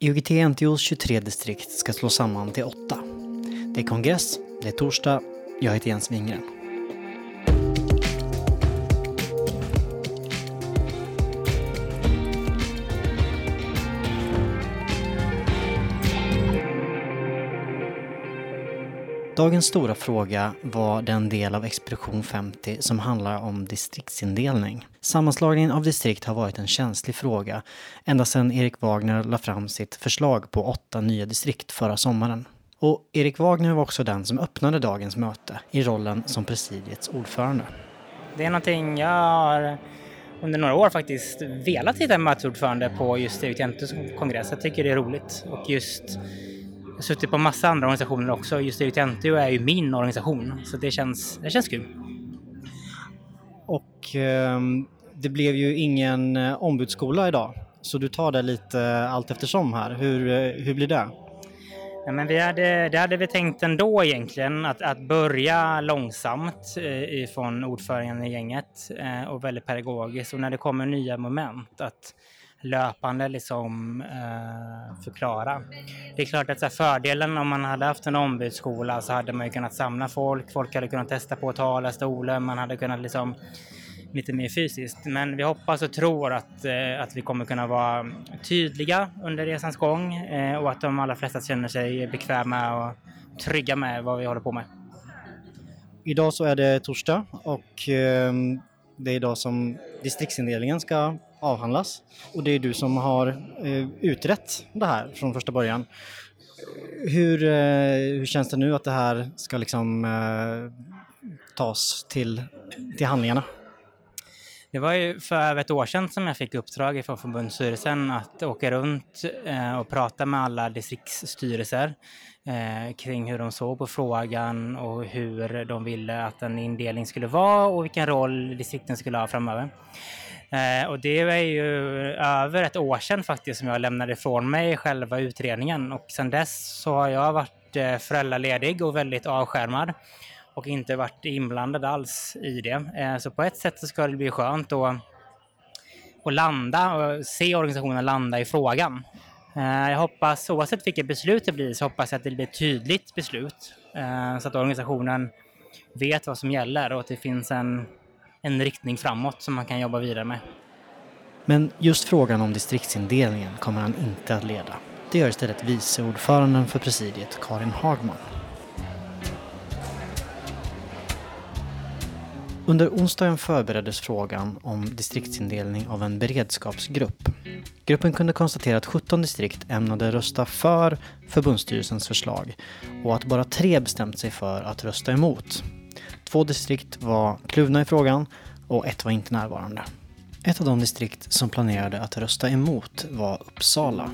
IOGT-NTOs 23 distrikt ska slås samman till åtta. Det är kongress, det är torsdag, jag heter Jens Wingren. Dagens stora fråga var den del av Expedition 50 som handlar om distriktsindelning. Sammanslagningen av distrikt har varit en känslig fråga ända sedan Erik Wagner la fram sitt förslag på åtta nya distrikt förra sommaren. Och Erik Wagner var också den som öppnade dagens möte i rollen som presidiets ordförande. Det är någonting jag har under några år faktiskt velat hitta mötesordförande på just Erik Jentus kongress. Jag tycker det är roligt och just jag har suttit på massa andra organisationer också. Just Eritentio är ju min organisation, så det känns, det känns kul. Och eh, det blev ju ingen eh, ombudsskola idag, så du tar det lite allt eftersom här. Hur, eh, hur blir det? Ja, men vi hade, det hade vi tänkt ändå egentligen, att, att börja långsamt eh, ifrån ordföranden i gänget eh, och väldigt pedagogiskt och när det kommer nya moment att löpande liksom eh, förklara. Det är klart att här, fördelen om man hade haft en ombudsskola så hade man ju kunnat samla folk, folk hade kunnat testa på att tala stolen, man hade kunnat liksom lite mer fysiskt. Men vi hoppas och tror att, eh, att vi kommer kunna vara tydliga under resans gång eh, och att de allra flesta känner sig bekväma och trygga med vad vi håller på med. Idag så är det torsdag och eh, det är idag som distriktsindelningen ska avhandlas och det är du som har eh, utrett det här från första början. Hur, eh, hur känns det nu att det här ska liksom eh, tas till, till handlingarna? Det var ju för över ett år sedan som jag fick uppdrag från förbundsstyrelsen att åka runt eh, och prata med alla distriktsstyrelser eh, kring hur de såg på frågan och hur de ville att en indelning skulle vara och vilken roll distrikten skulle ha framöver. Eh, och det är ju över ett år sedan faktiskt som jag lämnade ifrån mig själva utredningen och sedan dess så har jag varit eh, föräldraledig och väldigt avskärmad och inte varit inblandad alls i det. Eh, så på ett sätt så ska det bli skönt att, att landa och se organisationen landa i frågan. Eh, jag hoppas, oavsett vilket beslut det blir, så hoppas jag att det blir ett tydligt beslut eh, så att organisationen vet vad som gäller och att det finns en en riktning framåt som man kan jobba vidare med. Men just frågan om distriktsindelningen kommer han inte att leda. Det gör istället vice ordföranden för presidiet, Karin Hagman. Under onsdagen förbereddes frågan om distriktsindelning av en beredskapsgrupp. Gruppen kunde konstatera att 17 distrikt ämnade rösta för förbundsstyrelsens förslag och att bara tre bestämt sig för att rösta emot. Två distrikt var kluvna i frågan och ett var inte närvarande. Ett av de distrikt som planerade att rösta emot var Uppsala,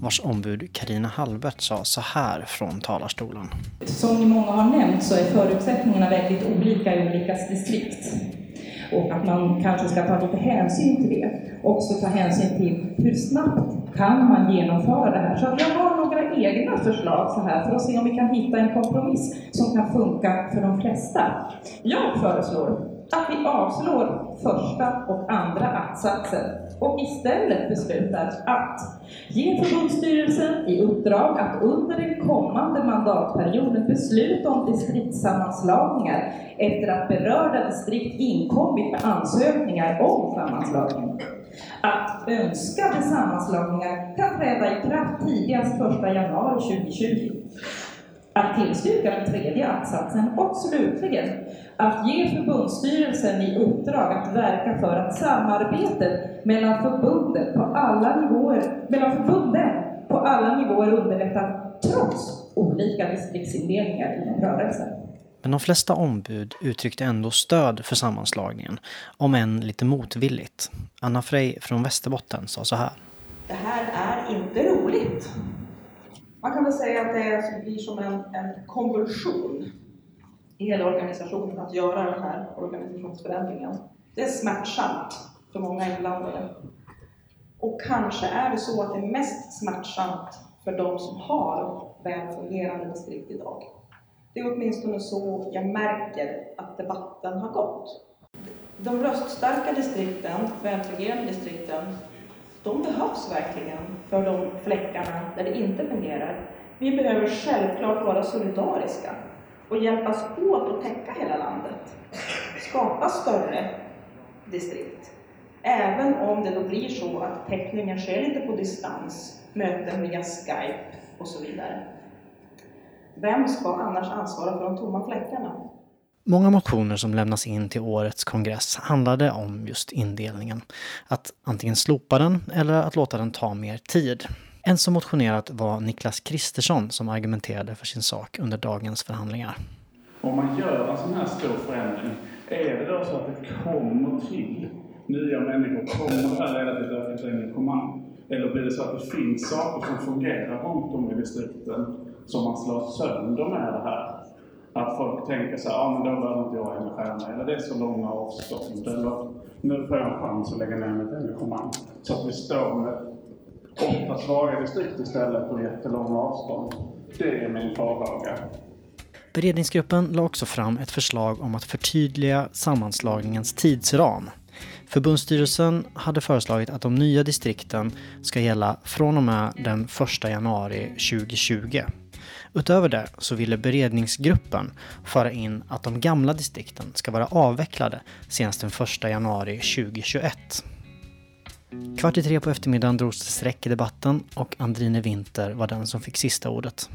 vars ombud Karina Hallbert sa så här från talarstolen. Som många har nämnt så är förutsättningarna väldigt olika i olika distrikt. Och att man kanske ska ta lite hänsyn till det. Också ta hänsyn till hur snabbt kan man genomföra det här. Så jag har några egna förslag så här för att se om vi kan hitta en kompromiss som kan funka för de flesta. Jag föreslår att vi avslår första och andra att-satsen och istället beslutar att ge förbundsstyrelsen i uppdrag att under den kommande mandatperioden besluta om distriktssammanslagningar efter att berörda distrikt inkommit med ansökningar om sammanslagning. Att önskade sammanslagningar kan träda i kraft tidigast 1 januari 2020 att tillstyrka den tredje att-satsen och slutligen att ge förbundsstyrelsen i uppdrag att verka för att samarbetet mellan förbunden på alla nivåer, mellan förbunden på alla nivåer underlättas trots olika distriktsindelningar inom rörelsen. Men de flesta ombud uttryckte ändå stöd för sammanslagningen, om än lite motvilligt. Anna Frey från Västerbotten sa så här. Det här är inte roligt. Man kan väl säga att det blir som en, en konvulsion i hela organisationen att göra den här organisationsförändringen. Det är smärtsamt för många inblandade. Och kanske är det så att det är mest smärtsamt för de som har väl fungerande distrikt idag. Det är åtminstone så jag märker att debatten har gått. De röststarka distrikten, välfungerande distrikten, de behövs verkligen för de fläckarna där det inte fungerar. Vi behöver självklart vara solidariska och hjälpas åt att täcka hela landet. Skapa större distrikt. Även om det då blir så att täckningen sker lite på distans, möten via Skype och så vidare. Vem ska annars ansvara för de tomma fläckarna? Många motioner som lämnas in till årets kongress handlade om just indelningen. Att antingen slopa den eller att låta den ta mer tid. En som motionerat var Niklas Kristersson som argumenterade för sin sak under dagens förhandlingar. Om man gör en sån här stor förändring, är det då så att det kommer till nya människor, kommer det här leda till ett ökat engagemang? Eller blir det så att det finns saker som fungerar runt om i distrikten som man slår sönder med det här? Att folk tänker så här, ja men då behöver inte jag engagera mig, eller det är så långa avstånd, eller nu får jag en chans att lägga ner mitt engagemang. Så att vi står med åtta svaga distrikt istället och jättelånga avstånd. Det är min farhåga. Beredningsgruppen la också fram ett förslag om att förtydliga sammanslagningens tidsram. Förbundsstyrelsen hade föreslagit att de nya distrikten ska gälla från och med den 1 januari 2020. Utöver det så ville beredningsgruppen föra in att de gamla distrikten ska vara avvecklade senast den 1 januari 2021. Kvart i tre på eftermiddagen drogs det streck i debatten och Andrine Winter var den som fick sista ordet.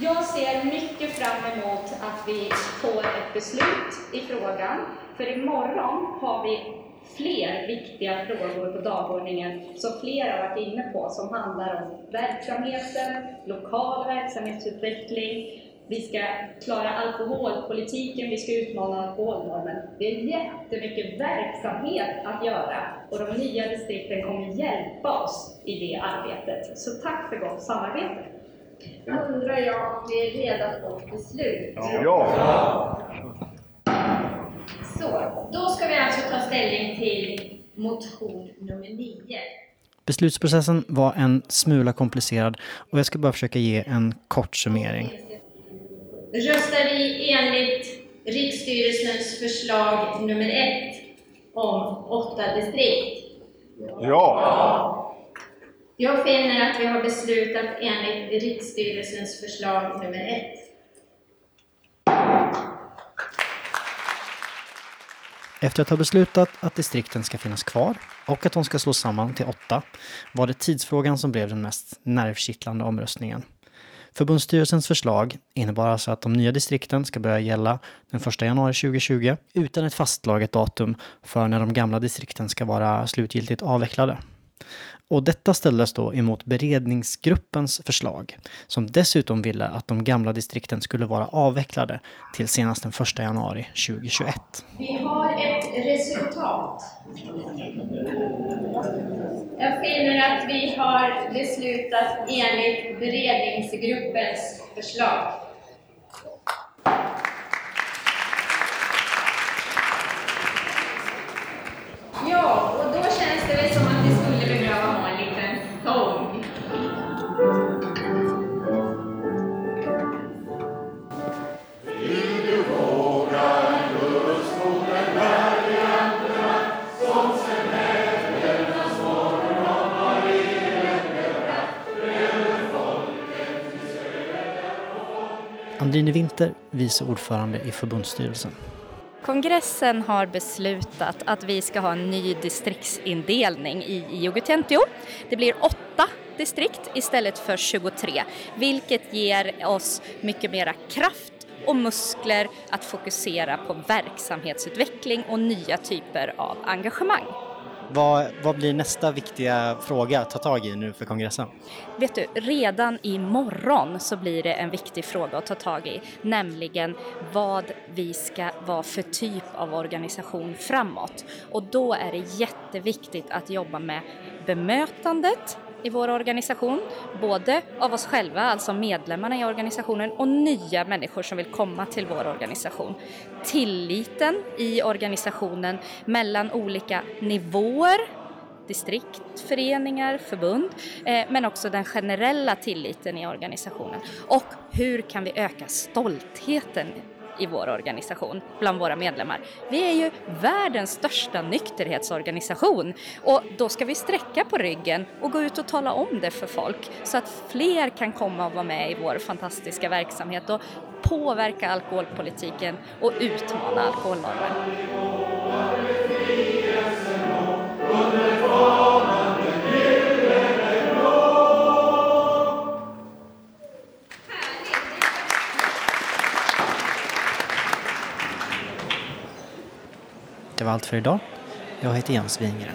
Jag ser mycket fram emot att vi får ett beslut i frågan, för imorgon har vi fler viktiga frågor på dagordningen som flera har varit inne på, som handlar om verksamheten, lokal verksamhetsutveckling, vi ska klara alkoholpolitiken, vi ska utmana alkoholnormen. Det är jättemycket verksamhet att göra och de nya distrikten kommer hjälpa oss i det arbetet. Så tack för gott samarbete! Undrar jag om vi är redo att ett beslut? Ja! Så, då ska vi alltså ta ställning till motion nummer 9. Beslutsprocessen var en smula komplicerad och jag ska bara försöka ge en kort summering. Röstar vi enligt Riksstyrelsens förslag nummer 1 om åtta distrikt? Ja! Jag finner att vi har beslutat enligt Riksstyrelsens förslag nummer ett. Efter att ha beslutat att distrikten ska finnas kvar och att de ska slås samman till åtta var det tidsfrågan som blev den mest nervkittlande omröstningen. Förbundsstyrelsens förslag innebar alltså att de nya distrikten ska börja gälla den 1 januari 2020 utan ett fastslaget datum för när de gamla distrikten ska vara slutgiltigt avvecklade. Och detta ställdes då emot beredningsgruppens förslag, som dessutom ville att de gamla distrikten skulle vara avvecklade till senast den 1 januari 2021. Vi har ett resultat. Jag finner att vi har beslutat enligt beredningsgruppens förslag. Ja, Andrine Winter, vice ordförande i förbundsstyrelsen. Kongressen har beslutat att vi ska ha en ny distriktsindelning i IOGT-NTO. Det blir åtta distrikt istället för 23, vilket ger oss mycket mera kraft och muskler att fokusera på verksamhetsutveckling och nya typer av engagemang. Vad, vad blir nästa viktiga fråga att ta tag i nu för kongressen? Vet du, redan imorgon så blir det en viktig fråga att ta tag i, nämligen vad vi ska vara för typ av organisation framåt. Och då är det jätteviktigt att jobba med bemötandet i vår organisation, både av oss själva, alltså medlemmarna i organisationen, och nya människor som vill komma till vår organisation. Tilliten i organisationen mellan olika nivåer, distrikt, föreningar, förbund, eh, men också den generella tilliten i organisationen. Och hur kan vi öka stoltheten i vår organisation, bland våra medlemmar. Vi är ju världens största nykterhetsorganisation och då ska vi sträcka på ryggen och gå ut och tala om det för folk så att fler kan komma och vara med i vår fantastiska verksamhet och påverka alkoholpolitiken och utmana alkoholnormen. Det var allt för idag. Jag heter Jens Wingren.